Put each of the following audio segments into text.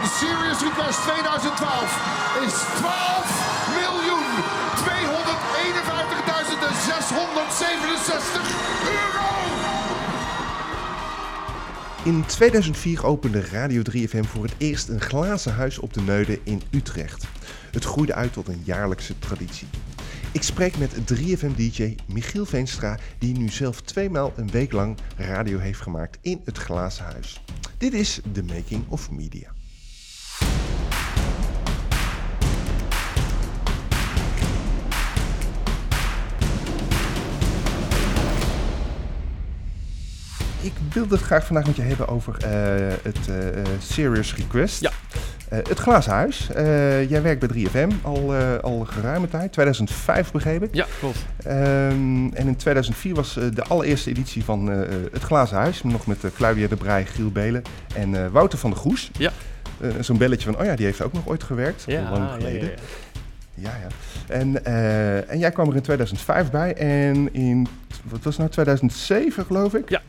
van Serious Request 2012 is 12 miljoen 251.667 euro. In 2004 opende Radio 3FM voor het eerst een glazen huis op de Neude in Utrecht. Het groeide uit tot een jaarlijkse traditie. Ik spreek met 3FM-dj Michiel Veenstra, die nu zelf tweemaal een week lang radio heeft gemaakt in het glazen huis. Dit is The Making of Media. Ik wilde het graag vandaag met je hebben over eh, het eh, eh, Serious Request. Ja. Het Glazen Huis. Jij werkt bij 3FM al, al geruime tijd, 2005 begreep ik. Ja, klopt. Ehm, en in 2004 was de allereerste editie van Het Glazen Huis. Nog met Claudia de Brij, Giel Belen en Wouter van der Goes. Ja. Zo'n belletje van, oh ja, die heeft ook nog ooit gewerkt. Ja, lang geleden. ja, ja. Ja, ja. En, en jij kwam er in 2005 bij en in, wat was het nou, 2007 geloof ik? Ja.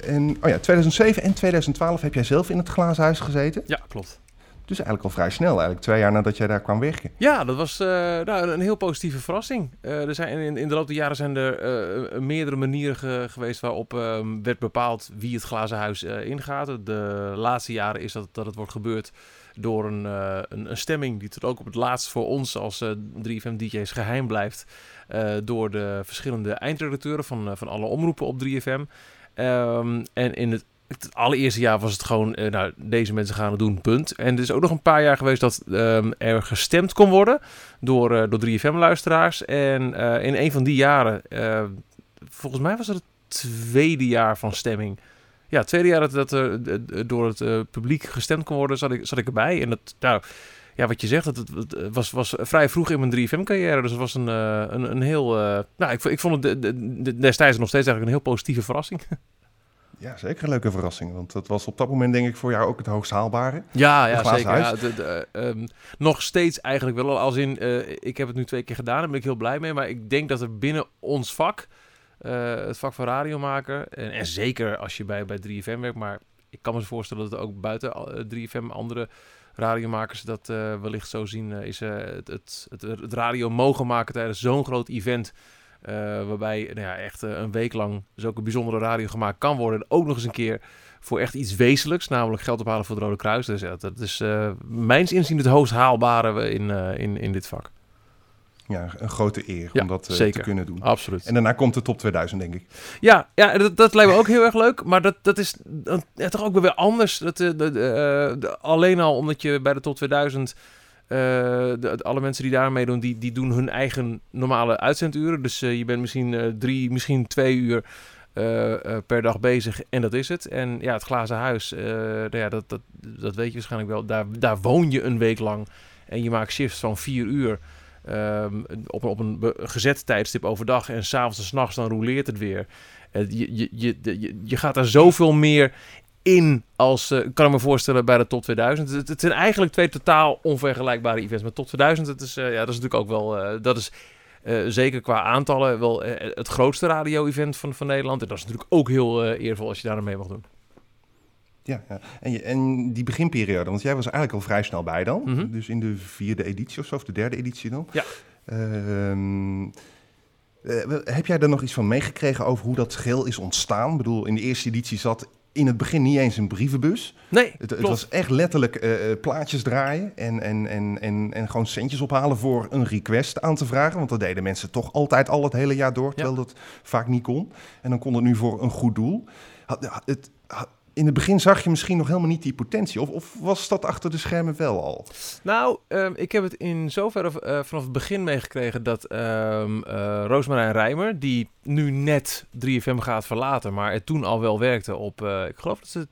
En, oh ja, 2007 en 2012 heb jij zelf in het glazen huis gezeten. Ja, klopt. Dus eigenlijk al vrij snel, eigenlijk twee jaar nadat jij daar kwam werken. Ja, dat was eh, nou, een heel positieve verrassing. Eh, er zijn, in, in de loop der jaren zijn er eh, meerdere manieren ge- geweest waarop ehm, werd bepaald wie het glazen huis ingaat. De laatste jaren is dat, dat het wordt gebeurd door een, een, een stemming die tot ook op het laatst voor ons als eh 3FM-dj's geheim blijft. door de verschillende eindredacteuren van, van alle omroepen op 3FM. Ehm, en in het, allereerste jaar was het gewoon, eh, nou, deze mensen gaan het doen, punt. En er is ook nog een paar jaar geweest dat ehm, er gestemd kon worden door, eh, door 3FM-luisteraars. En eh, in een van die jaren, eh, volgens mij was het het tweede jaar van stemming. Ja, het tweede jaar dat, dat door het publiek gestemd kon worden, zat ik, zat ik erbij. En dat, nou, ja, wat je zegt, het, het, was, was vrij vroeg in mijn 3FM-carrière. Dus het was een, eh, een, een heel, eh, nou, ik, ik vond het de- de- de- destijds nog steeds eigenlijk een heel positieve verrassing. Ja, zeker een leuke verrassing. Want dat was op dat moment denk ik voor jou ook het hoogst haalbare. Ja, ja zeker. Ja, de- de, ehm, nog steeds eigenlijk wel. Als in, eh, ik heb het nu twee keer gedaan, daar ben ik heel blij mee. Maar ik denk dat er binnen ons vak, eh, het vak van radiomaker, en, en zeker als je bij, bij 3FM werkt, maar ik kan me voorstellen dat het ook buiten eh, 3FM andere radiomakers dat eh, wellicht zo zien, eh, is eh, het, het, het, het radio mogen maken tijdens zo'n groot event. waarbij nou ja, echt een week lang zulke bijzondere radio gemaakt kan worden. En ook nog eens een keer voor echt iets wezenlijks, namelijk geld ophalen voor het Rode Kruis. Dus dat is uh, mijns inzien het hoogst haalbare in, in, in dit vak. Ja, een grote eer Ja, om dat uh, zeker. te kunnen doen. Absoluut. En daarna komt de top 2000, denk ik. Ja, ja dat, dat lijkt me ook heel erg leuk. Maar dat, dat is ja, toch ook weer anders. Dat, uh, de, de, alleen al omdat je bij de top 2000... Uh, de, alle mensen die daar meedoen, die, die doen hun eigen normale uitzenduren. Dus je bent misschien drie, misschien twee uur per dag bezig en dat is het. En ja, het glazen huis, nou ja, dat, dat, dat weet je waarschijnlijk wel. Daar, daar woon je een week lang en je maakt shifts van vier uur. Op, een, op een gezet tijdstip overdag en s'avonds en s'nachts dan roleert het weer. je, je, je, je, je gaat daar zoveel meer in als, uh, kan ik me voorstellen, bij de top 2000. Het, zijn eigenlijk twee totaal onvergelijkbare events. Maar top 2000, het is, uh, ja, dat is natuurlijk ook wel, uh, dat is zeker qua aantallen wel het grootste radio-event van, van Nederland. En dat is natuurlijk ook heel eervol als je daar mee mag doen. Ja, ja. En, je, en die beginperiode, want jij was eigenlijk al vrij snel bij dan. Mhm. Dus in de vierde editie of zo, of de derde editie dan. Ja. Ehm, eh, heb jij er nog iets van meegekregen over hoe dat geheel is ontstaan? Ik bedoel, in de eerste editie zat in het begin niet eens een brievenbus. Nee, Het, het was echt letterlijk eh, eh, plaatjes draaien en, en, en, en, en gewoon centjes ophalen voor een request aan te vragen. Want dat deden mensen toch altijd al het hele jaar door, terwijl dat vaak niet kon. En dan kon het nu voor een goed doel. Had, had- het, had- in het begin zag je misschien nog helemaal niet die potentie. Of, of was dat achter de schermen wel al? Nou, ehm, ik heb het in zoverre eh, vanaf het begin meegekregen dat eh, Roosmarijn Rijmer, die nu net 3FM gaat verlaten, maar er toen al wel werkte op, eh, ik geloof dat ze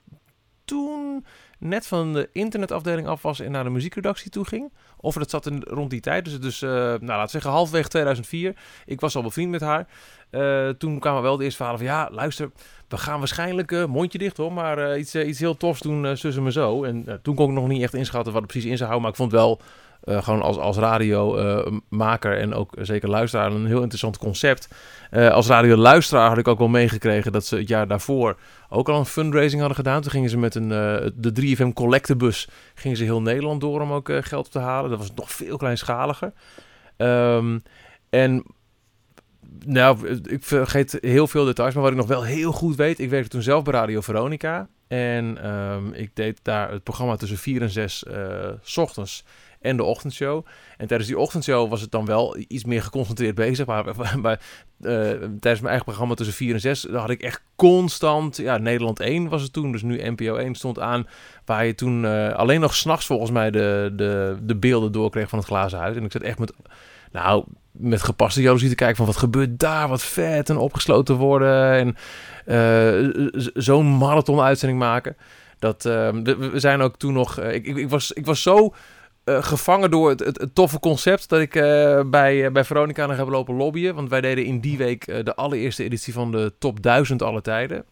toen net van de internetafdeling af was en naar de muziekredactie toe ging. Of dat zat in, rond die tijd, dus, dus eh, nou, laten we zeggen halfweg 2004. Ik was al bevriend met haar. Eh, toen kwamen wel de eerste verhalen van, ja, luister, we gaan waarschijnlijk, eh, mondje dicht hoor, maar iets, iets heel tofs doen, uh, zussen me zo. En toen kon ik nog niet echt inschatten wat het precies in zou houden, maar ik vond wel eh, gewoon als, als radiomaker en ook zeker luisteraar een heel interessant concept. Uh, als radioluisteraar had ik ook wel meegekregen dat ze het jaar daarvoor ook al een fundraising hadden gedaan. Toen gingen ze met een, uh, de 3FM collectebus gingen ze heel Nederland door om ook geld te halen. Dat was nog veel kleinschaliger. Um, en nou, ik vergeet heel veel details, maar wat ik nog wel heel goed weet, ik werkte toen zelf bij Radio Veronica. En um, ik deed daar het programma tussen 4 en 6 uh, s ochtends en de ochtendshow. En tijdens die ochtendshow was het dan wel iets meer geconcentreerd bezig. Maar, maar uh, tijdens mijn eigen programma tussen 4 en 6 had ik echt constant... Ja, Nederland 1 was het toen, dus nu NPO 1 stond aan. Waar je toen uh, alleen nog s'nachts volgens mij de, de, de beelden doorkreeg van het glazen huis. En ik zat echt met... Nou, met gepaste jaloezie te kijken van wat gebeurt daar, wat vet en opgesloten worden en uh, zo'n marathon uitzending maken. Dat, uh, we, zijn ook toen nog, ik, ik, was, ik was zo gevangen door het, het, toffe concept dat ik bij, bij Veronica nog heb lopen lobbyen. Want wij deden in die week de allereerste editie van de top 1000 alle tijden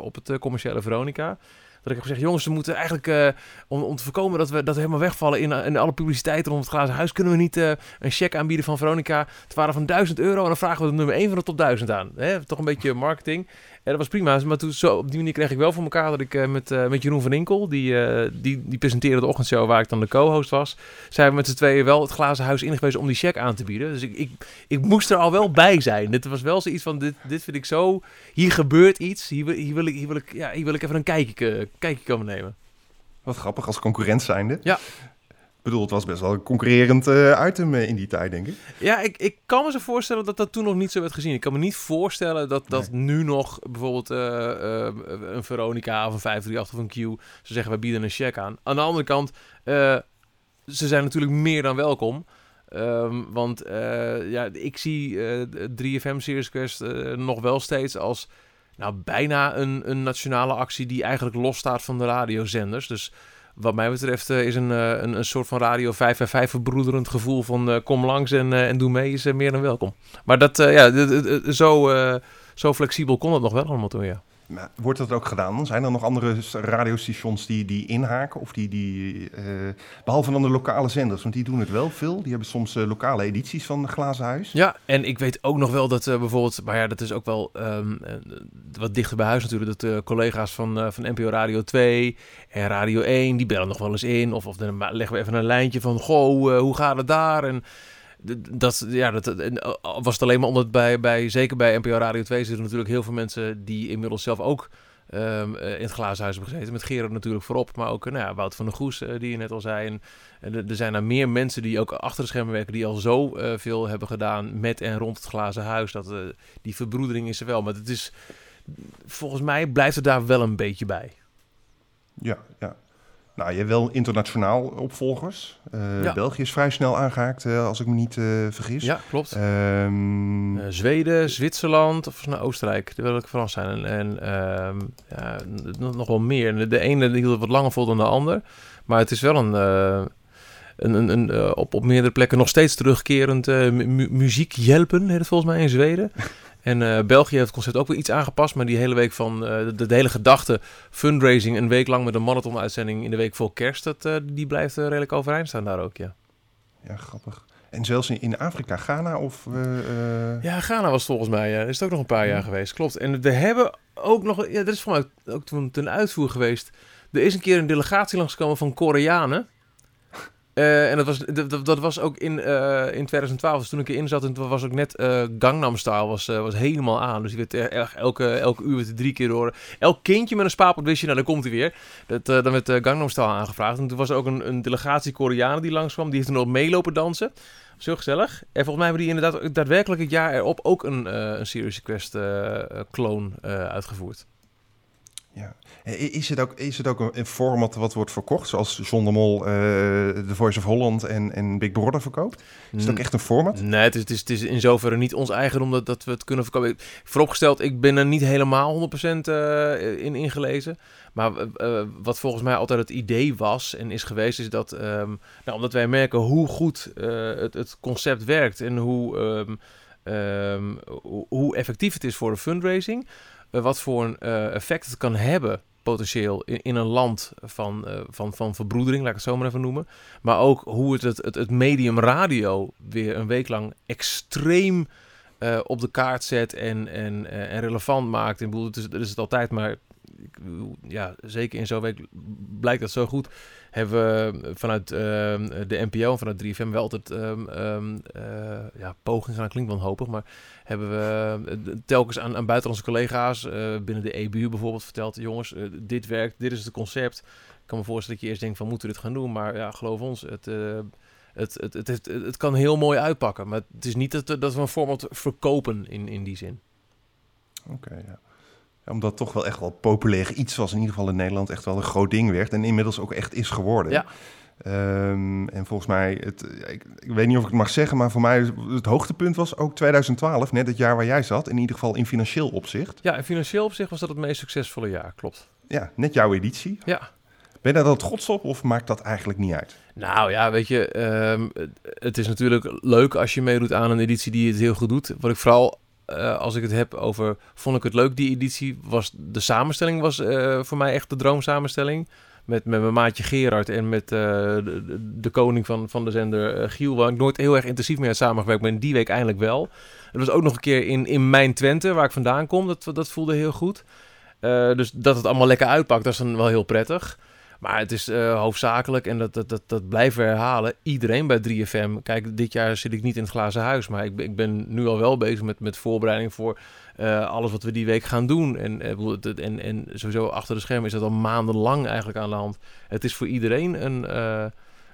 op het commerciële Veronica. Dat ik heb gezegd, jongens, we moeten eigenlijk, om, om te voorkomen dat we, dat helemaal wegvallen in, in alle publiciteit rond het glazen huis, kunnen we niet een cheque aanbieden van Veronica. Het waren van 1000 euro en dan vragen we de nummer 1 van de top 1000 aan. Hè? Toch een beetje marketing. Dat was prima. Maar toen, zo, op die manier kreeg ik wel voor elkaar dat ik uh, met, uh, met Jeroen van Inkel, die, uh, die, die presenteerde de ochtendshow waar ik dan de co-host was, zijn we met z'n tweeën wel het glazen huis ingewezen om die check aan te bieden. Dus ik, ik, ik moest er al wel bij zijn. Dit was wel zoiets van, dit, dit vind ik zo, hier gebeurt iets, hier, hier, wil, ik, hier, wil, ik, ja, hier wil ik even een kijkje, kijkje komen nemen. Wat grappig, als concurrent zijnde. Ja. Bedoel, het was best wel een concurrerend uh, item uh, in die tijd, denk ik. Ja, ik, ik kan me zo voorstellen dat dat toen nog niet zo werd gezien. Ik kan me niet voorstellen dat, dat nee. nu nog bijvoorbeeld uh, een Veronica of een 538 of een Q... ze zeggen, we bieden een check aan. Aan de andere kant, ze zijn natuurlijk meer dan welkom... Um, want ja, ik zie 3FM Series Quest nog wel steeds als nou, bijna een, een nationale actie die eigenlijk losstaat van de radiozenders. Dus wat mij betreft uh, is een, uh, een, een, soort van radio 5 en 5 verbroederend gevoel van uh, kom langs en, en doe mee is meer dan welkom. Maar dat, ja, zo, zo flexibel kon het nog wel allemaal toen, ja. Maar wordt dat ook gedaan? Zijn er nog andere radiostations die, die inhaken? Of die, die uh, behalve dan de lokale zenders, want die doen het wel veel. Die hebben soms uh, lokale edities van Glazen Huis. Ja, en ik weet ook nog wel dat uh, bijvoorbeeld, maar ja, dat is ook wel um, wat dichter bij huis natuurlijk, dat collega's van, van NPO Radio 2 en Radio 1, die bellen nog wel eens in. Of, of dan leggen we even een lijntje van, goh, hoe gaat het daar? En dat, ja, dat, was het alleen maar omdat bij, bij, zeker bij NPO Radio 2 zitten natuurlijk heel veel mensen die inmiddels zelf ook um, in het glazen huis hebben gezeten. Met Gerard natuurlijk voorop, maar ook nou ja, Wout van der Goes, die je net al zei. En, er zijn er meer mensen die ook achter de schermen werken, die al zo veel hebben gedaan met en rond het glazen huis. Dat, die verbroedering is er wel, maar het is, volgens mij blijft het daar wel een beetje bij. Ja, ja. Nou, je hebt wel internationaal opvolgers. Uh, ja. België is vrij snel aangehaakt, uh, als ik me niet uh, vergis. Ja, klopt. Um... Zweden, Zwitserland of nou, Oostenrijk, daar wil ik Frans zijn. En, en ja, nog wel meer. De ene hield het wat langer vol dan de ander. Maar het is wel een, een, een, een op, op meerdere plekken nog steeds terugkerend mu muziek helpen, heet het volgens mij in Zweden. En uh, België heeft het concept ook weer iets aangepast. Maar die hele week van uh, de, de, hele gedachte fundraising een week lang met een marathon-uitzending in de week voor kerst. Dat, uh, die blijft redelijk overeind staan daar ook, ja. Ja, grappig. En zelfs in, Afrika, Ghana of... Ja, Ghana was volgens mij. Is het ook nog een paar jaar geweest, klopt. En we hebben ook nog... Ja, dat is voor mij ook toen ten uitvoer geweest. Er is een keer een delegatie langsgekomen van Koreanen. Uh, en dat was, dat, was ook in, uh, in 2012, dus toen ik erin zat, en toen was ook net uh, Gangnam Style was, was helemaal aan. Dus die werd elke, elke uur werd drie keer door. Elk kindje met een spaarpot wist je, nou dan komt hij weer. Dat, dan werd Gangnam Style aangevraagd. En toen was er ook een, een delegatie Koreanen die langskwam. Die heeft toen ook meelopen dansen. Zo gezellig. En volgens mij hebben die inderdaad daadwerkelijk het jaar erop ook een, een Serious Quest clone uitgevoerd. Ja. Is het ook, is het ook een format wat wordt verkocht, zoals John de Mol uh, The Voice of Holland en, en Big Brother verkoopt? Is het ook echt een format? Nee, het is, het is, het is in zoverre niet ons eigen omdat dat we het kunnen verkopen. Vooropgesteld, ik ben er niet helemaal 100% uh, in ingelezen. Maar uh, wat volgens mij altijd het idee was en is geweest, is dat, um, nou, omdat wij merken hoe goed het, het, concept werkt en hoe, um, um, hoe effectief het is voor de fundraising, wat voor een effect het kan hebben potentieel in, in een land van, uh, van, van verbroedering, laat ik het zo maar even noemen. Maar ook hoe het, het, het, medium radio weer een week lang extreem uh, op de kaart zet en, en, uh, en relevant maakt. Ik bedoel, het is, het is het altijd, maar ja, zeker in zo'n week blijkt dat zo goed. Hebben we vanuit uh, de NPO en vanuit 3FM wel altijd um, um, uh, ja, poging gaan, klinkt wel hopig, maar hebben we uh, telkens aan, aan buitenlandse collega's binnen de EBU bijvoorbeeld verteld, jongens, dit werkt, dit is het concept. Ik kan me voorstellen dat je eerst denkt van moeten we dit gaan doen, maar ja, geloof ons, het, het, het, het, het, het kan heel mooi uitpakken. Maar het is niet dat, dat we een format verkopen in, in die zin. Oké, ja omdat toch wel echt wel populair iets was, in ieder geval in Nederland, echt wel een groot ding werd. En inmiddels ook echt is geworden. Ja. Um, en volgens mij, het, ik, ik, weet niet of ik het mag zeggen, maar voor mij het hoogtepunt was ook 2012, net het jaar waar jij zat. In ieder geval in financieel opzicht. Ja, in financieel opzicht was dat het meest succesvolle jaar, klopt. Ja, net jouw editie. Ja. Ben je daar dan trots op of maakt dat eigenlijk niet uit? Nou ja, weet je, um, het is natuurlijk leuk als je meedoet aan een editie die het heel goed doet. Wat ik vooral uh, als ik het heb over, vond ik het leuk die editie, was de samenstelling was uh, voor mij echt de droomsamenstelling. Met, met mijn maatje Gerard en met uh, de, koning van, van de zender Giel, waar ik nooit heel erg intensief mee samengewerkt, in die week eindelijk wel. Het was ook nog een keer in, in mijn Twente, waar ik vandaan kom, dat, dat voelde heel goed. dus dat het allemaal lekker uitpakt, dat is dan wel heel prettig. Maar het is uh, hoofdzakelijk, en dat, dat, dat, dat blijven we herhalen, iedereen bij 3FM. Kijk, dit jaar zit ik niet in het glazen huis, maar ik, ik ben nu al wel bezig met, met voorbereiding voor uh, alles wat we die week gaan doen. En, uh, en, en sowieso achter de schermen is dat al maandenlang eigenlijk aan de hand. Het is voor iedereen een,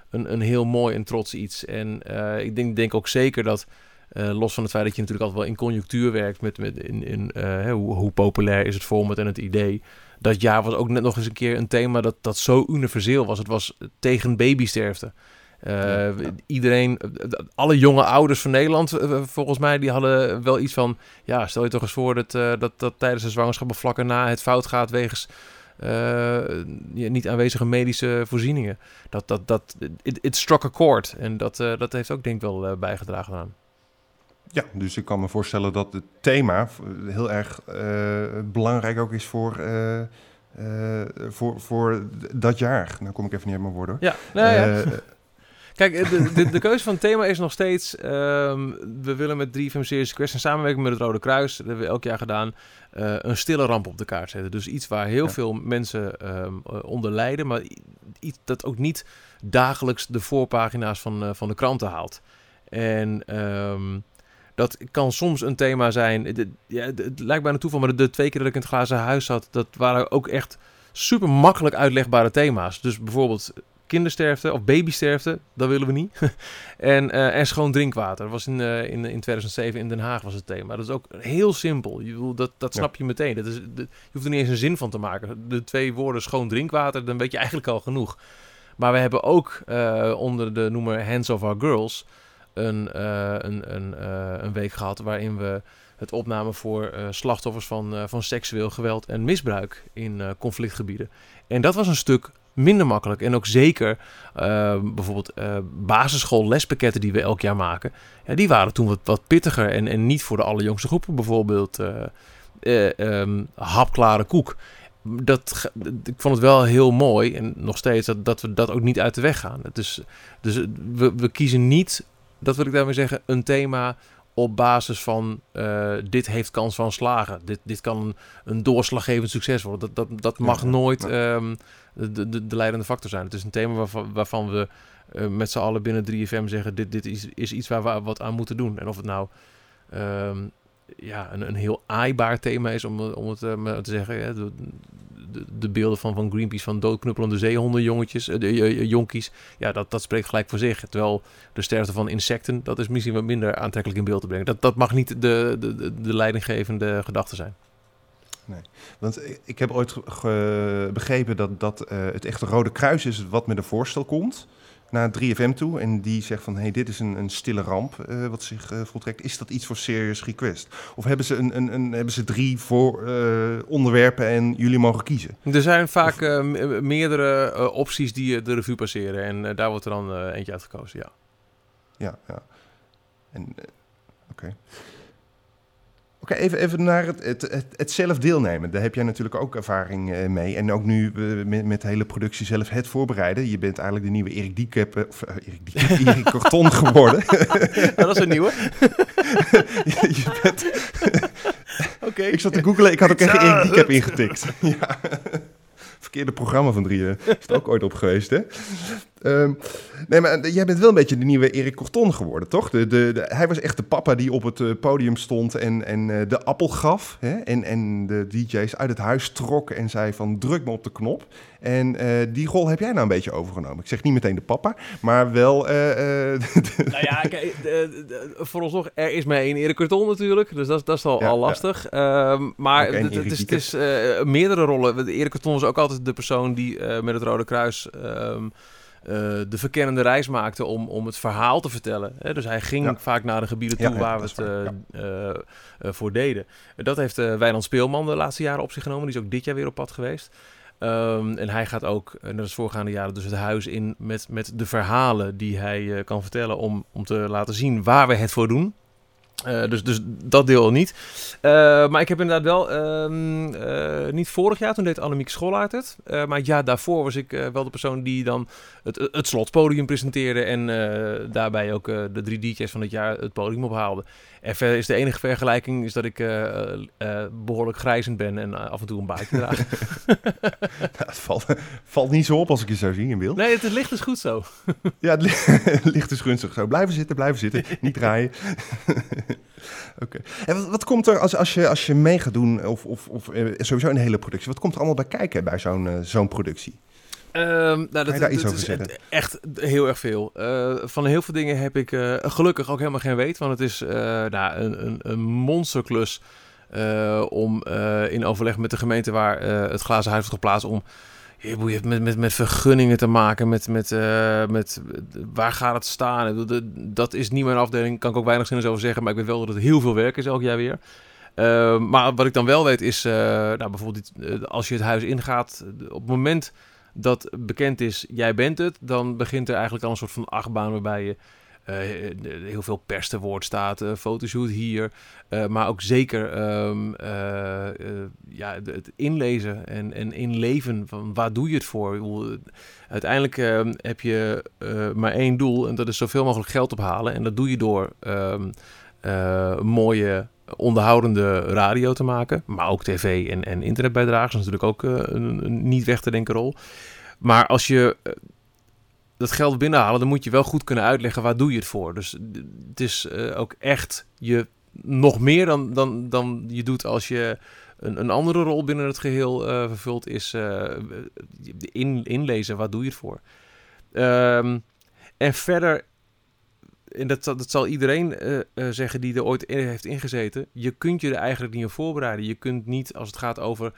een, een heel mooi en trots iets. En ik denk, denk ook zeker dat... los van het feit dat je natuurlijk altijd wel in conjunctuur werkt met, met in, in, hoe, hoe populair is het format en het idee dat jaar was ook net nog eens een keer een thema dat, dat zo universeel was. Het was tegen babysterfte. Uh, Iedereen, alle jonge ouders van Nederland, uh, volgens mij, die hadden wel iets van... Ja, stel je toch eens voor dat, uh, dat, dat tijdens de zwangerschap of vlak erna het fout gaat wegens ja, niet aanwezige medische voorzieningen. Dat, dat, dat, it, it struck a chord. En dat, dat heeft ook denk ik wel bijgedragen aan. Ja, dus ik kan me voorstellen dat het thema heel erg uh, belangrijk ook is voor, uh, uh, voor, voor dat jaar. Nou kom ik even niet uit mijn woorden. Ja, nou ja. Kijk, de, de, de, keuze van het thema is nog steeds... Um, we willen met 3FM Series Quest in samenwerking met het Rode Kruis... dat hebben we elk jaar gedaan... een stille ramp op de kaart zetten. Dus iets waar heel ja. veel mensen um, onder lijden... maar iets dat ook niet dagelijks de voorpagina's van, van de kranten haalt. En... Um, dat kan soms een thema zijn. ja, het lijkt bijna toeval, maar de, twee keer dat ik in het glazen huis zat, dat waren ook echt super makkelijk uitlegbare thema's. Dus bijvoorbeeld kindersterfte of babysterfte, dat willen we niet. en, uh, en schoon drinkwater. Dat was in, uh, in, in 2007 in Den Haag was het thema. Dat is ook heel simpel. Je, dat, dat snap ja. je meteen. Dat is, dat, je hoeft er niet eens een zin van te maken. De twee woorden schoon drinkwater, dan weet je eigenlijk al genoeg. Maar we hebben ook uh, onder de noemer Hands of Our Girls een, uh, een, een, uh, een week gehad waarin we het opnamen voor uh, slachtoffers van, van seksueel geweld en misbruik in conflictgebieden. En dat was een stuk minder makkelijk. En ook zeker bijvoorbeeld basisschool lespakketten die we elk jaar maken. Ja, die waren toen wat, wat pittiger en, en niet voor de allerjongste groepen. Bijvoorbeeld um, hapklare koek dat, ik vond het wel heel mooi en nog steeds dat, dat we dat ook niet uit de weg gaan. Dus, dus we, we kiezen niet dat wil ik daarmee zeggen, een thema op basis van uh, dit heeft kans van slagen. Dit, dit kan een, een doorslaggevend succes worden. Dat, dat, dat mag ja, nooit um, de, de, de, leidende factor zijn. Het is een thema waarvan, waarvan we uh, met z'n allen binnen 3FM zeggen... dit, dit is, is iets waar we wat aan moeten doen. En of het nou um, ja, een, een heel aaibaar thema is, om, om het uh, te zeggen... Ja, de, de, de, beelden van, van Greenpeace van doodknuppelende zeehondenjongetjes, uh, de, jonkies, ja, dat, dat spreekt gelijk voor zich. Terwijl de sterfte van insecten, dat is misschien wat minder aantrekkelijk in beeld te brengen. Dat, dat mag niet de, de, de leidinggevende gedachte zijn. Nee, want ik heb ooit begrepen dat, dat uh, het echte Rode Kruis is wat met een voorstel komt naar 3FM toe en die zegt van hey, dit is een, een stille ramp uh, wat zich uh, voltrekt. Is dat iets voor Serious Request? Of hebben ze, een, een, een hebben ze drie voor uh, onderwerpen en jullie mogen kiezen? Er zijn vaak of... meerdere opties die de revue passeren en daar wordt er dan eentje uitgekozen, ja. Ja, ja. En oké. Okay. Oké, even, even naar het, het, het, het zelf deelnemen. Daar heb jij natuurlijk ook ervaring eh, mee. En ook nu uh, met, met de hele productie zelf het voorbereiden. Je bent eigenlijk de nieuwe Erik Diekep, of uh, Erik, Diekep, Erik Corton geworden. dat is een nieuwe. je, je bent... Oké. Ik zat te googlen, ik had ook echt Erik Diekep ingetikt. ja verkeerde programma van drieën. Is het ook ooit op geweest, hè? Um, nee, maar jij bent wel een beetje de nieuwe Erik Corton geworden, toch? De, de, de, hij was echt de papa die op het uh, podium stond en, en uh, de appel gaf. Hè? En, en de DJ's uit het huis trok en zei van druk me op de knop. En uh, die rol heb jij nou een beetje overgenomen. Ik zeg niet meteen de papa, maar wel... nou ja, kijk, voor ons nog, er is maar één Erik Corton natuurlijk. Dus dat, dat is al, ja, al lastig. Ja. Ehm, maar het, is, het is meerdere rollen. Erik Corton was ook altijd de persoon die met het Rode Kruis... Um, uh, de verkennende reis maakte om, om het verhaal te vertellen. Hè? Dus hij ging ja. vaak naar de gebieden toe ja, waar we het uh, uh, voor deden. Dat heeft Wijnand Speelman de laatste jaren op zich genomen. Die is ook dit jaar weer op pad geweest. Um, en hij gaat ook, net als voorgaande jaren, dus het huis in met, met de verhalen die hij kan vertellen om, om te laten zien waar we het voor doen. Uh, dus, dus dat deel niet. Uh, maar ik heb inderdaad wel, um, uh, niet vorig jaar, toen deed Annemiek Schollaert het. maar ja, daarvoor was ik wel de persoon die dan het, het slotpodium presenteerde. En daarbij ook de drie DJ's van het jaar het podium ophaalde. En verder is de enige vergelijking is dat ik behoorlijk grijzend ben en af en toe een baardje draag. het valt, valt niet zo op als ik je zo zie in beeld. Nee, het, het licht is goed zo. ja, het licht is gunstig zo. Blijven zitten, blijven zitten. Niet draaien. Oké. En wat, wat, komt er als, als, je, als je mee gaat doen, of, of, of sowieso een hele productie, wat komt er allemaal bij kijken bij zo'n uh, zo'n productie? Um, nou, dat, je daar iets over zeggen? Echt heel erg veel. Uh, van heel veel dingen heb ik uh, gelukkig ook helemaal geen weet. Want het is nou, een, een, een monsterklus om in overleg met de gemeente waar het glazen huis wordt geplaatst... om je hebt met, met, met vergunningen te maken, met, met, uh, met waar gaat het staan. Dat is niet mijn afdeling, kan ik ook weinig zin over zeggen. Maar ik weet wel dat het heel veel werk is elk jaar weer. Uh, maar wat ik dan wel weet is, uh, nou, bijvoorbeeld als je het huis ingaat, op het moment dat bekend is, jij bent het, dan begint er eigenlijk al een soort van achtbaan waarbij je heel veel pers te woord staat, uh, fotoshoot hier. Maar ook zeker um, ja, het inlezen en, en inleven van waar doe je het voor? Uiteindelijk ehm, heb je maar één doel en dat is zoveel mogelijk geld ophalen. En dat doe je door um, mooie onderhoudende radio te maken. Maar ook tv en, en is natuurlijk ook een, een niet weg te denken rol. Maar als je dat geld binnenhalen, dan moet je wel goed kunnen uitleggen waar doe je het voor. Dus het is uh, ook echt je nog meer dan, dan, dan je doet als je een, een andere rol binnen het geheel uh, vervult, is uh, in, inlezen waar doe je het voor. Um, en verder, en dat, dat zal iedereen zeggen die er ooit in heeft ingezeten, je kunt je er eigenlijk niet op voorbereiden. Je kunt niet, als het gaat over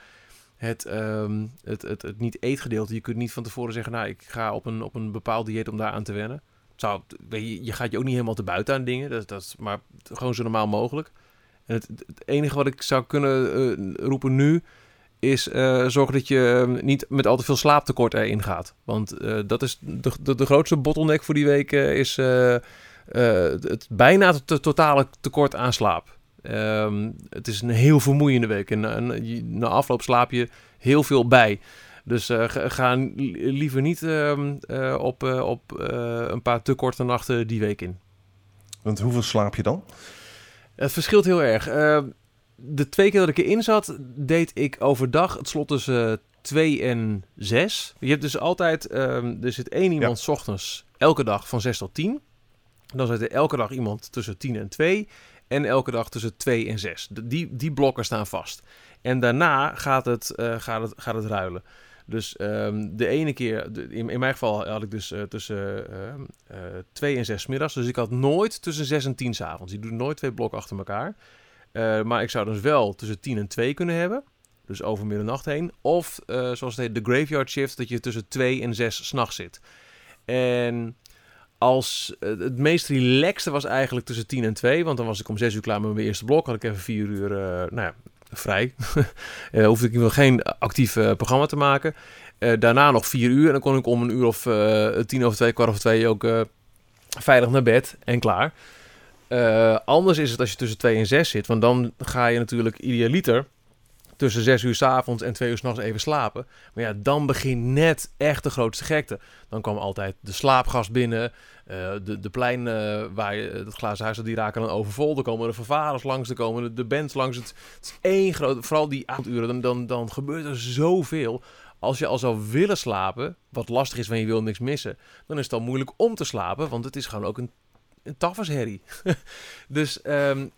het, um, het, het, het niet-eetgedeelte. Je kunt niet van tevoren zeggen, nou, ik ga op een, op een bepaald dieet om daar aan te wennen. Zou, je, je gaat je ook niet helemaal te buiten aan dingen, dat, dat maar gewoon zo normaal mogelijk. Het, het enige wat ik zou kunnen uh, roepen nu, is uh, zorgen dat je uh, niet met al te veel slaaptekort erin gaat. Want uh, dat is de, de, de, grootste bottleneck voor die week is het bijna het totale tekort aan slaap. Um, het is een heel vermoeiende week. En, en na afloop slaap je heel veel bij. Dus uh, ga liever niet uh, uh, op, op een paar te korte nachten die week in. Want hoeveel slaap je dan? Het verschilt heel erg. Ehm, de twee keer dat ik erin zat, deed ik overdag het slot tussen 2 en 6. Je hebt dus altijd, er zit één iemand ja. s ochtends elke dag van 6 tot 10. Dan zit er elke dag iemand tussen 10 en 2. En elke dag tussen 2 en 6. Die, die blokken staan vast. En daarna gaat het, uh, gaat het, gaat het ruilen. Dus um, de ene keer, in, in, mijn geval had ik dus uh, tussen 2 uh, en 6 middags. Dus ik had nooit tussen 6 en 10 s avonds. Ik doe nooit twee blokken achter elkaar. Maar ik zou dus wel tussen 10 en 2 kunnen hebben. Dus over middernacht heen. Of zoals het heet, de graveyard shift, dat je tussen 2 en 6 s'nachts zit. En als uh, het meest relaxte was eigenlijk tussen 10 en 2. Want dan was ik om 6 uur klaar met mijn eerste blok. Had ik even 4 uur uh, nou ja, vrij. uh, hoefde ik nog geen actief programma te maken. daarna nog 4 uur. En dan kon ik om een uur of 10 over 2, kwart over 2 ook veilig naar bed en klaar. Eh, anders is het als je tussen 2 en 6 zit. Want dan ga je natuurlijk idealiter tussen 6 uur s avonds en 2 uur s'nachts even slapen. Maar ja, dan begint net echt de grootste gekte. Dan kwam altijd de slaapgast binnen. Uh, de, de plein uh, waar je het glazen huis die raken dan overvol. Er komen de vervarers langs, er komen de, de bands langs. Het, het is één groot, vooral die avonduren, dan, dan, dan gebeurt er zoveel. Als je al zou willen slapen, wat lastig is, want je wil niks missen, dan is het al moeilijk om te slapen, want het is gewoon ook een, een tafelsherrie. dus um,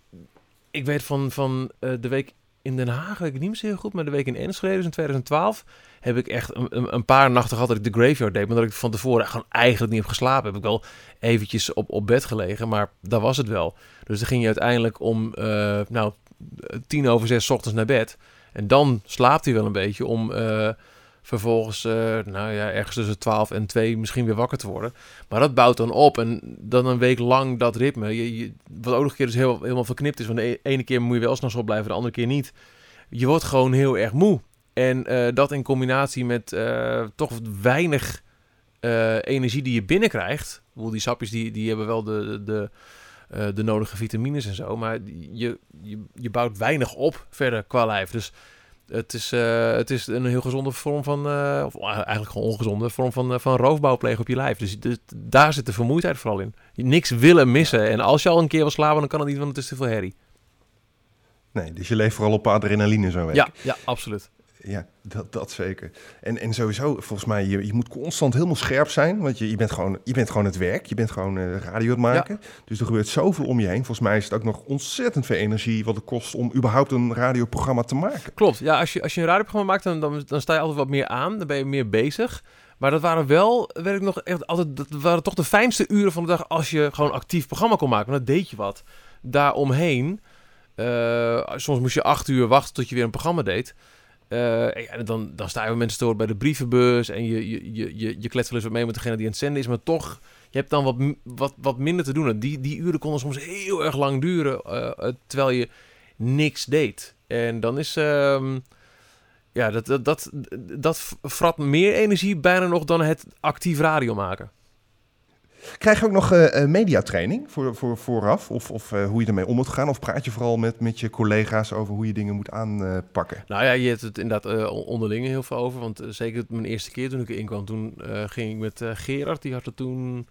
ik weet van, van uh, de week in Den Haag, weet ik niet meer zo heel goed, maar de week in Enschede, dus in 2012, heb ik echt een, een, paar nachten gehad dat ik de graveyard deed. Maar dat ik van tevoren gewoon eigenlijk niet heb geslapen. Heb ik wel eventjes op, op bed gelegen, maar dat was het wel. Dus dan ging je uiteindelijk om, uh, nou, tien over zes ochtends naar bed. En dan slaapt hij wel een beetje om uh, vervolgens, uh, nou ja, ergens tussen 12 en 2 misschien weer wakker te worden. Maar dat bouwt dan op en dan een week lang dat ritme. Je, wat ook nog een keer dus heel, helemaal verknipt is. Want de e-, ene keer moet je wel s'nachts opblijven, de andere keer niet. Je wordt gewoon heel erg moe. En uh, dat in combinatie met uh, toch weinig energie die je binnenkrijgt. Die sapjes die, die hebben wel de, de, de nodige vitamines en zo. Maar je, je, je bouwt weinig op verder qua lijf. Dus het is, uh, het is een heel gezonde vorm van, uh, of eigenlijk gewoon ongezonde vorm van, uh, van roofbouw plegen op je lijf. Dus, dus, daar zit de vermoeidheid vooral in. Je niks willen missen. En als je al een keer wil slapen, dan kan het niet, want het is te veel herrie. Nee, dus je leeft vooral op adrenaline zo'n week. Ja, ja absoluut ja, dat, dat zeker. En, en sowieso, volgens mij, je, je moet constant helemaal scherp zijn. Want je, je, bent, gewoon, je bent gewoon het werk. Je bent gewoon uh, radio het maken. Dus er gebeurt zoveel om je heen. Volgens mij is het ook nog ontzettend veel energie wat het kost om überhaupt een radioprogramma te maken. Klopt. Ja, als je, als je een radioprogramma maakt, dan, dan, dan sta je altijd wat meer aan. Dan ben je meer bezig. Maar dat waren wel, weet ik nog, echt altijd, dat waren toch de fijnste uren van de dag als je gewoon actief programma kon maken. Want dan deed je wat. Daaromheen, uh, soms moest je acht uur wachten tot je weer een programma deed. En dan, dan sta je mensen horen bij de brievenbus en je, je, je, je, je wel eens wat mee met degene die aan het zenden is, maar toch, je hebt dan wat, wat, wat minder te doen. Die, die uren konden soms heel erg lang duren, uh, terwijl je niks deed. En dan is, uh, ja, dat, dat, dat, dat vrat meer energie bijna nog dan het actief radio maken. Krijg je ook nog uh, mediatraining voor, voor, vooraf? Of, of uh, hoe je ermee om moet gaan? Of praat je vooral met, met je collega's over hoe je dingen moet aanpakken? nou ja, je hebt het inderdaad onderling heel veel over. Want zeker mijn eerste keer toen ik erin kwam, toen ging ik met Gerard. Die had er toen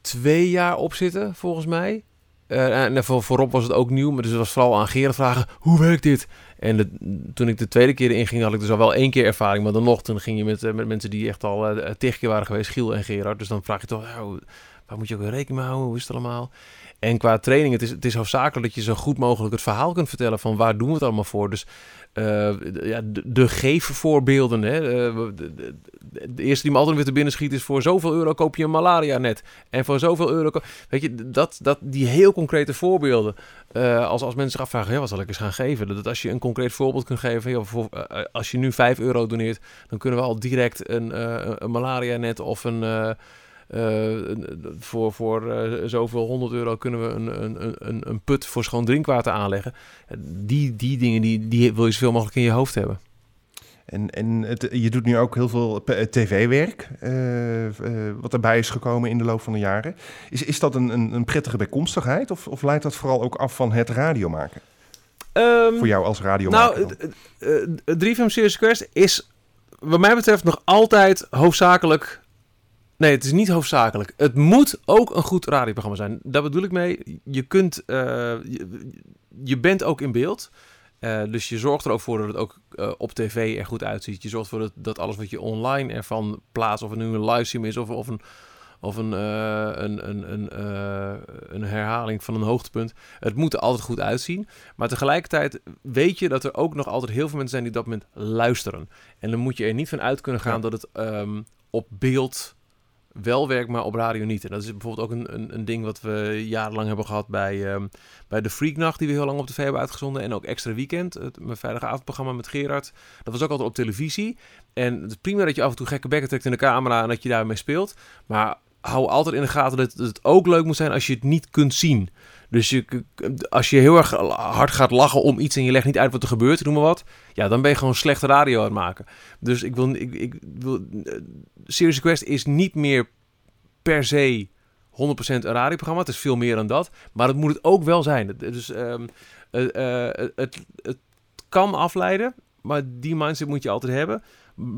twee jaar op zitten, volgens mij. En voor, voorop was het ook nieuw, maar dus het was vooral aan Gerard vragen, hoe werkt dit? En toen ik de tweede keer in ging, had ik dus al wel één keer ervaring. Maar dan nog, toen ging je met, met mensen die echt al uh, keer waren geweest, Giel en Gerard. Dus dan vraag je toch, oh, waar moet je ook rekening mee houden? Hoe is het allemaal? En qua training, het is, het is hoofdzakelijk dat je zo goed mogelijk het verhaal kunt vertellen van waar doen we het allemaal voor. Dus uh, ja, de, de geefvoorbeelden. Hè? Uh, de, de, eerste die me altijd weer te binnen schiet is voor zoveel euro koop je een malaria net. En voor zoveel euro... Weet je, dat, dat, die heel concrete voorbeelden. Uh, als, als mensen zich afvragen, ja, wat zal ik eens gaan geven? Dat als je een concreet voorbeeld kunt geven. Voor, als je nu 5 euro doneert, dan kunnen we al direct een, een malaria net of een... Uh, voor voor uh, zoveel 100 euro kunnen we een, een, een, een put voor schoon drinkwater aanleggen. Die, die dingen die, die wil je zoveel mogelijk in je hoofd hebben. En, en het, je doet nu ook heel veel tv-werk, uh, wat erbij is gekomen in de loop van de jaren. Is, is dat een, een, een prettige bijkomstigheid of, of leidt dat vooral ook af van het radiomaken? Um, voor jou als radiomaker? Nou, 3FM Serious Quest is wat mij betreft nog altijd hoofdzakelijk Nee, het is niet hoofdzakelijk. Het moet ook een goed radioprogramma zijn. Daar bedoel ik mee. Je kunt, uh, je, je, bent ook in beeld. Uh, dus je zorgt er ook voor dat het ook uh, op tv er goed uitziet. Je zorgt ervoor dat, dat alles wat je online ervan plaatst, of het nu een livestream is of, of een, of een, een, een, een, een herhaling van een hoogtepunt. Het moet er altijd goed uitzien. Maar tegelijkertijd weet je dat er ook nog altijd heel veel mensen zijn die op dat moment luisteren. En dan moet je er niet van uit kunnen gaan ja. dat het um, op beeld wel werkt, maar op radio niet. En dat is bijvoorbeeld ook een, een, een ding wat we jarenlang hebben gehad bij, um, bij de Freaknacht, die we heel lang op tv hebben uitgezonden. En ook Extra Weekend, het, mijn veilige avondprogramma met Gerard. Dat was ook altijd op televisie. En het is prima dat je af en toe gekke bekken trekt in de camera en dat je daarmee speelt. Maar hou altijd in de gaten dat het ook leuk moet zijn als je het niet kunt zien. Dus als je heel erg hard gaat lachen om iets en je legt niet uit wat er gebeurt, noem maar wat. Ja, dan ben je gewoon slechte radio aan het maken. Dus ik wil, ik, ik wil, Serious Quest is niet meer per se een radioprogramma. Het is veel meer dan dat. Maar het moet het ook wel zijn. Dus eh, eh, het, het kan afleiden, maar die mindset moet je altijd hebben.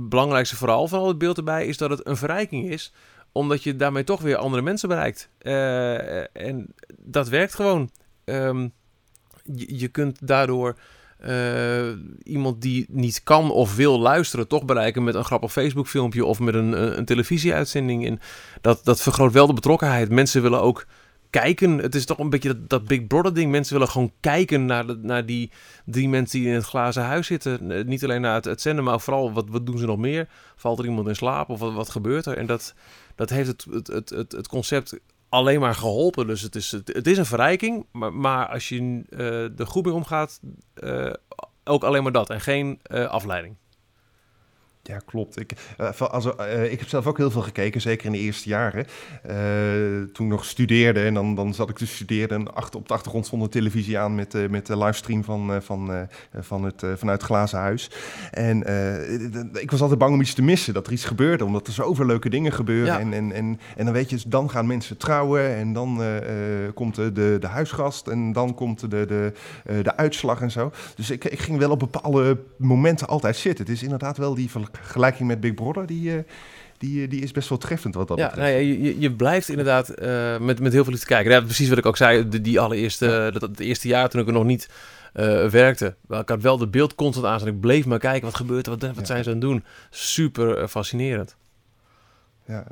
Belangrijkste vooral van al het beeld erbij is dat het een verrijking is omdat je daarmee toch weer andere mensen bereikt. Uh, en dat werkt gewoon. Um, je, je, kunt daardoor uh, iemand die niet kan of wil luisteren, toch bereiken met een grappig Facebook filmpje of met een, een televisieuitzending. En dat, dat vergroot wel de betrokkenheid. Mensen willen ook kijken. Het is toch een beetje dat, Big Brother ding. Mensen willen gewoon kijken naar, naar die drie mensen die in het glazen huis zitten. Eh, niet alleen naar het, het zenden, maar vooral wat, wat doen ze nog meer? Valt er iemand in slaap of wat, gebeurt er? En dat, dat heeft het, het, het, het, concept alleen maar geholpen. Dus het is, het, is een verrijking. Maar, maar als je uh, er goed mee omgaat, uh, ook alleen maar dat. En geen afleiding. Ja, klopt. Ik, uh, also, uh, ik heb zelf ook heel veel gekeken, zeker in de eerste jaren. Uh, toen ik nog studeerde en dan, dan zat ik te studeren en achter, op de achtergrond stond een televisie aan met, met de livestream van, van, van het, vanuit het Glazen Huis. En ik was altijd bang om iets te missen, dat er iets gebeurde, omdat er zoveel leuke dingen gebeuren. Ja. En, en, en, en dan weet je, dan gaan mensen trouwen en dan komt de, de, de huisgast en dan komt de, de, de uitslag en zo. Dus ik, ik ging wel op bepaalde momenten altijd zitten. Het is inderdaad wel die vergelijking met Big Brother, die, uh, die, die is best wel treffend wat dat ja, betreft. Ja, je, je blijft inderdaad uh, met, met heel veel te kijken. Ja, precies wat ik ook zei, de, die allereerste, ja. dat, het eerste jaar toen ik er nog niet uh, werkte. Ik had wel de beeld constant aan, ik bleef maar kijken, wat gebeurt er, wat, wat zijn ze aan het doen. Super fascinerend ja,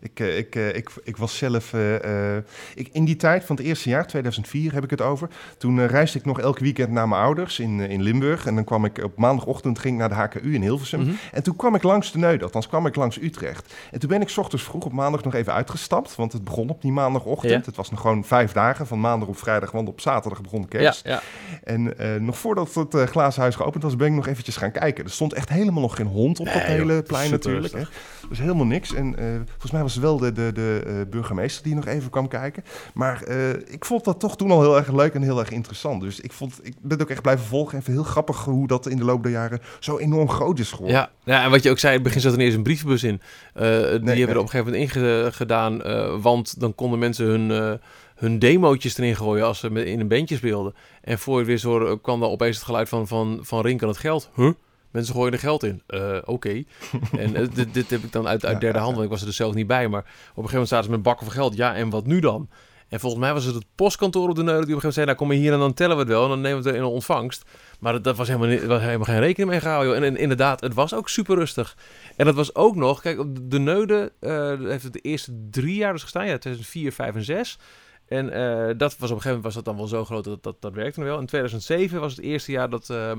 Ik, uh, ik, uh, ik, ik was zelf. Uh, ik, in die tijd van het eerste jaar, 2004 heb ik het over. Toen reisde ik nog elk weekend naar mijn ouders in, in Limburg. En dan kwam ik op maandagochtend ging naar de HKU in Hilversum. Mm -hmm. En toen kwam ik langs de Neuden, althans kwam ik langs Utrecht. En toen ben ik ochtends vroeg op maandag nog even uitgestapt. Want het begon op die maandagochtend. Ja. Het was nog gewoon vijf dagen, van maandag op vrijdag. Want op zaterdag begon de kerst. Ja, ja. En nog voordat het glazen huis geopend was, ben ik nog eventjes gaan kijken. Er stond echt helemaal nog geen hond op nee, dat hele joh, plein natuurlijk. Hè. Dus helemaal niks. En uh, volgens mij was het wel de, de, de uh, burgemeester die nog even kwam kijken. Maar uh, ik vond dat toch toen al heel erg leuk en heel erg interessant. Dus ik, vond, ik ben het ook echt blijven volgen. Even heel grappig hoe dat in de loop der jaren zo enorm groot is geworden. Ja, ja en wat je ook zei, in het begin zat er eerst een brievenbus in. die nee, hebben nee. er op een gegeven moment ingedaan. want dan konden mensen hun hun demootjes erin gooien als ze in een bandje speelden. En voor je weer zo kwam dan opeens het geluid van, van, van Rink aan het geld. Huh? Mensen gooien er geld in. Uh, Oké. Okay. en uh, dit, dit, heb ik dan uit, uit derde hand, want ik was er dus zelf niet bij. Maar op een gegeven moment zaten ze met bakken van geld. Ja, en wat nu dan? En volgens mij was het het postkantoor op de Neulen die op een gegeven moment zei... nou, kom je hier en dan tellen we het wel en dan nemen we het in ontvangst. Maar dat, dat was, helemaal niet, was helemaal geen rekening mee gehouden. En, en, inderdaad, het was ook super rustig. En dat was ook nog... Kijk, op de Neude uh, heeft het de eerste drie jaar dus gestaan. Ja, 2004, 5 en 6. En uh, dat was op een gegeven moment was dat dan wel zo groot dat dat, dat werkte wel. In 2007 was het eerste jaar dat, uh,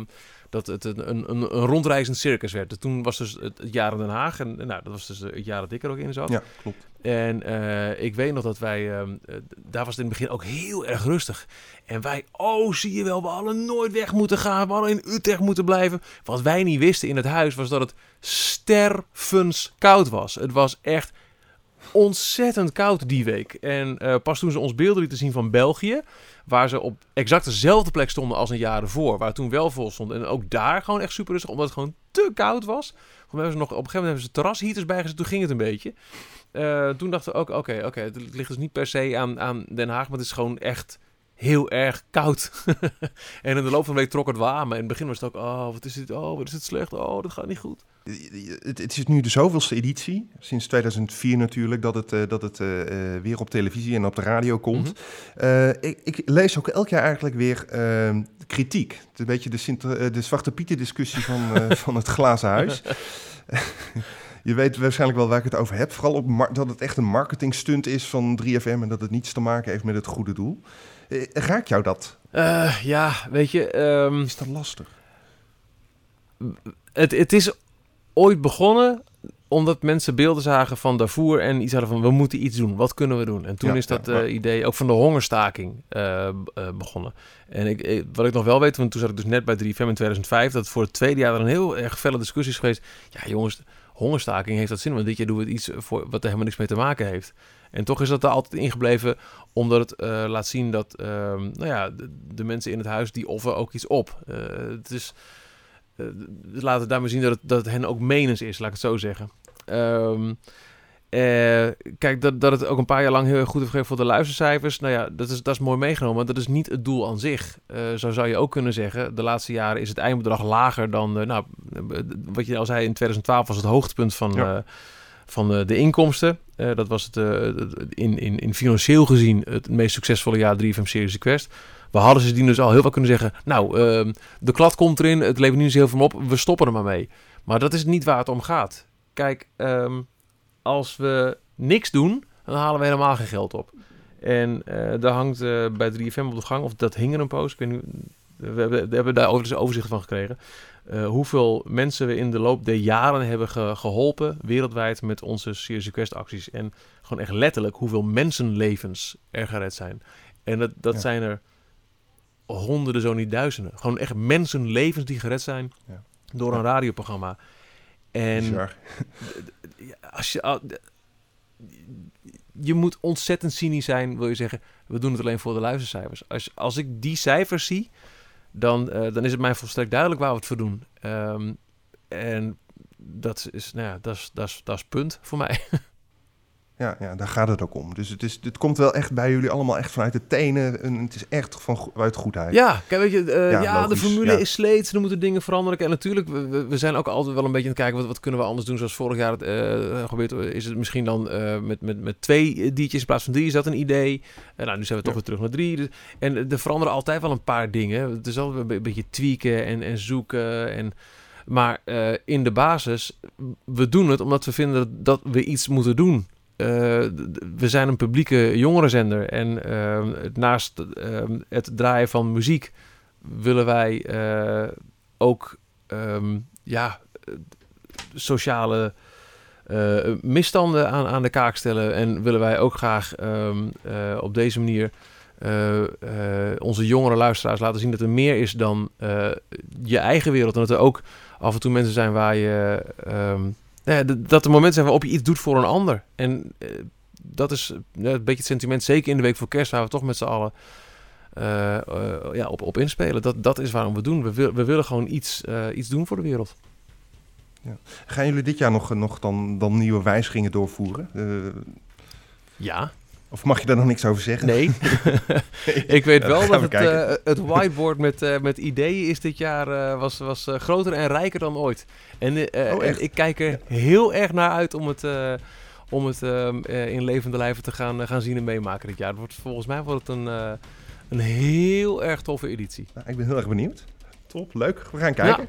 dat het een, een, een, rondreizend circus werd. Dus toen was dus het, het jaar in Den Haag. En nou, dat was dus het jaar dat ik er ook in zat. Ja, klopt. En uh, ik weet nog dat wij, daar was het in het begin ook heel erg rustig. En wij, oh zie je wel, we hadden nooit weg moeten gaan. We hadden in Utrecht moeten blijven. Wat wij niet wisten in het huis was dat het stervens koud was. Het was echt ontzettend koud die week. En uh, pas toen ze ons beelden lieten zien van België, waar ze op exact dezelfde plek stonden als een jaar ervoor, waar toen wel vol stond. En ook daar gewoon echt super rustig, omdat het gewoon te koud was. Ze nog, op een gegeven moment hebben ze terrasheaters bijgezet, toen ging het een beetje. Uh, toen dachten we ook, oké, oké, het ligt dus niet per se aan, aan Den Haag, maar het is gewoon echt heel erg koud. en in de loop van de week trok het. Maar in het begin was het ook, oh, wat is dit? Oh, wat is het slecht? Oh, dat gaat niet goed. Het, het is nu de zoveelste editie, sinds 2004 natuurlijk, dat het, uh, dat het uh, weer op televisie en op de radio komt. Mm -hmm. uh, ik, ik, lees ook elk jaar eigenlijk weer ehm, kritiek. Het is een beetje de, Sint de Zwarte Pieten discussie van, van het glazen huis. je weet waarschijnlijk wel waar ik het over heb. Vooral op dat het echt een marketingstunt is van 3FM en dat het niets te maken heeft met het goede doel. Raakt jou dat? ja, weet je... Um... Is dat lastig? Het, het is ooit begonnen omdat mensen beelden zagen van Darfur en iets hadden van we moeten iets doen. Wat kunnen we doen? En toen ja, is dat ja, uh, idee ook van de hongerstaking uh, uh, begonnen. En ik, ik, wat ik nog wel weet, want toen zat ik dus net bij 3FM in 2005, dat voor het tweede jaar er een heel erg felle discussie is geweest. Ja jongens, hongerstaking heeft dat zin, want dit jaar doen we iets voor wat er helemaal niks mee te maken heeft. En toch is dat er altijd ingebleven, omdat het laat zien dat ehm, nou ja, de, de, mensen in het huis die offeren ook iets op. het is laten daarmee zien dat het, dat het hen ook menens is, laat ik het zo zeggen. Um, eh, kijk, dat, dat het ook een paar jaar lang heel erg goed heeft gegeven voor de luistercijfers. Nou ja, dat is, dat is mooi meegenomen. Maar dat is niet het doel aan zich. Eh, zo zou je ook kunnen zeggen. De laatste jaren is het eindbedrag lager dan... eh, nou, eh, wat je al zei, in 2012 was het hoogtepunt van, Ja. eh, van de, de inkomsten. Eh, dat was het eh, in, in, in financieel gezien het meest succesvolle jaar 3FM Series Quest. We hadden ze die dus al heel veel kunnen zeggen... Nou, ehm, de klad komt erin, het levert nu niet heel veel op. We stoppen er maar mee. Maar dat is niet waar het om gaat. Kijk, ehm, als we niks doen, dan halen we helemaal geen geld op. En eh daar hangt eh, bij 3FM op de gang, of dat hing er een post, ik weet niet, we hebben, we hebben daar overigens overzicht van gekregen. eh, hoeveel mensen we in de loop der jaren hebben ge- geholpen wereldwijd met onze Serious Request acties. En gewoon echt letterlijk hoeveel mensenlevens er gered zijn. En dat, dat Ja. zijn er honderden, zo niet duizenden. Gewoon echt mensenlevens die gered zijn Ja. door een radioprogramma. En Bizar. als je, je moet ontzettend cynisch zijn, wil je zeggen, we doen het alleen voor de luistercijfers. Als, als ik die cijfers zie, dan, eh, dan is het mij volstrekt duidelijk waar we het voor doen. Ehm, en dat is, nou ja, dat is, dat is, dat is punt voor mij. Ja, ja, daar gaat het ook om. Dus het, is, het komt wel echt bij jullie allemaal echt vanuit de tenen. En het is echt van uit goedheid. Ja, kijk, weet je, eh, Ja, ja, de formule ja. is sleets, er moeten dingen veranderen. En natuurlijk, we, we- zijn ook altijd wel een beetje aan het kijken, wat, wat kunnen we anders doen? Zoals vorig jaar het, eh, gebeurd is het misschien dan eh, met, met, met twee DJ's in plaats van drie. Is dat een idee? Nou, nu zijn we toch weer terug naar drie. Dus- en er veranderen altijd wel een paar dingen. Het is altijd een be- beetje tweaken en, en zoeken. En, maar in de basis, we doen het omdat we vinden dat we iets moeten doen. Eh, we zijn een publieke jongerenzender. En ehm, naast ehm, het draaien van muziek willen wij eh, ook ehm, ja, sociale eh, misstanden aan, aan de kaak stellen. En willen wij ook graag op deze manier onze jongere luisteraars laten zien dat er meer is dan je eigen wereld. En dat er ook af en toe mensen zijn waar je. Nou ja, dat er momenten zijn waarop je iets doet voor een ander. En eh, dat is eh, een beetje het sentiment, zeker in de week voor kerst, waar we toch met z'n allen eh, ja, op, op inspelen. Dat, dat is waarom we doen. We, wil- we willen gewoon iets, iets doen voor de wereld. Gaan jullie dit jaar nog, nog dan, dan nieuwe wijzigingen doorvoeren? Ja, of mag je daar nog niks over zeggen? nee. Ik weet Ja, wel dat we het, eh, het whiteboard met, eh, met ideeën is dit jaar eh, was, was groter en rijker dan ooit. En, Oh, en ik kijk er heel erg naar uit om het, om het ehm, eh, in levende lijven te gaan, gaan zien en meemaken dit jaar. Het wordt, volgens mij wordt het een, een heel erg toffe editie. Nou, ik ben heel erg benieuwd. Top, leuk. We gaan kijken.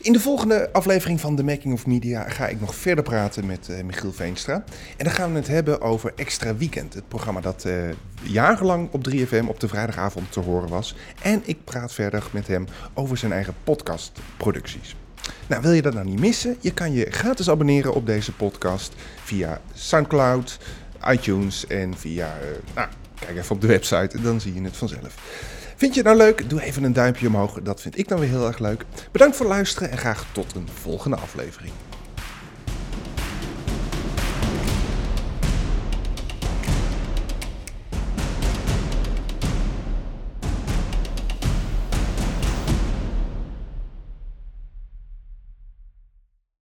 In de volgende aflevering van The Making of Media ga ik nog verder praten met eh, Michiel Veenstra. En dan gaan we het hebben over Extra Weekend. Het programma dat eh, jarenlang op 3FM op de vrijdagavond te horen was. En ik praat verder met hem over zijn eigen podcastproducties. Nou, wil je dat nou niet missen? Je kan je gratis abonneren op deze podcast via Soundcloud, iTunes en via... eh, nou, kijk even op de website, dan zie je het vanzelf. Vind je het nou leuk? Doe even een duimpje omhoog. Dat vind ik dan weer heel erg leuk. Bedankt voor het luisteren en graag tot een volgende aflevering.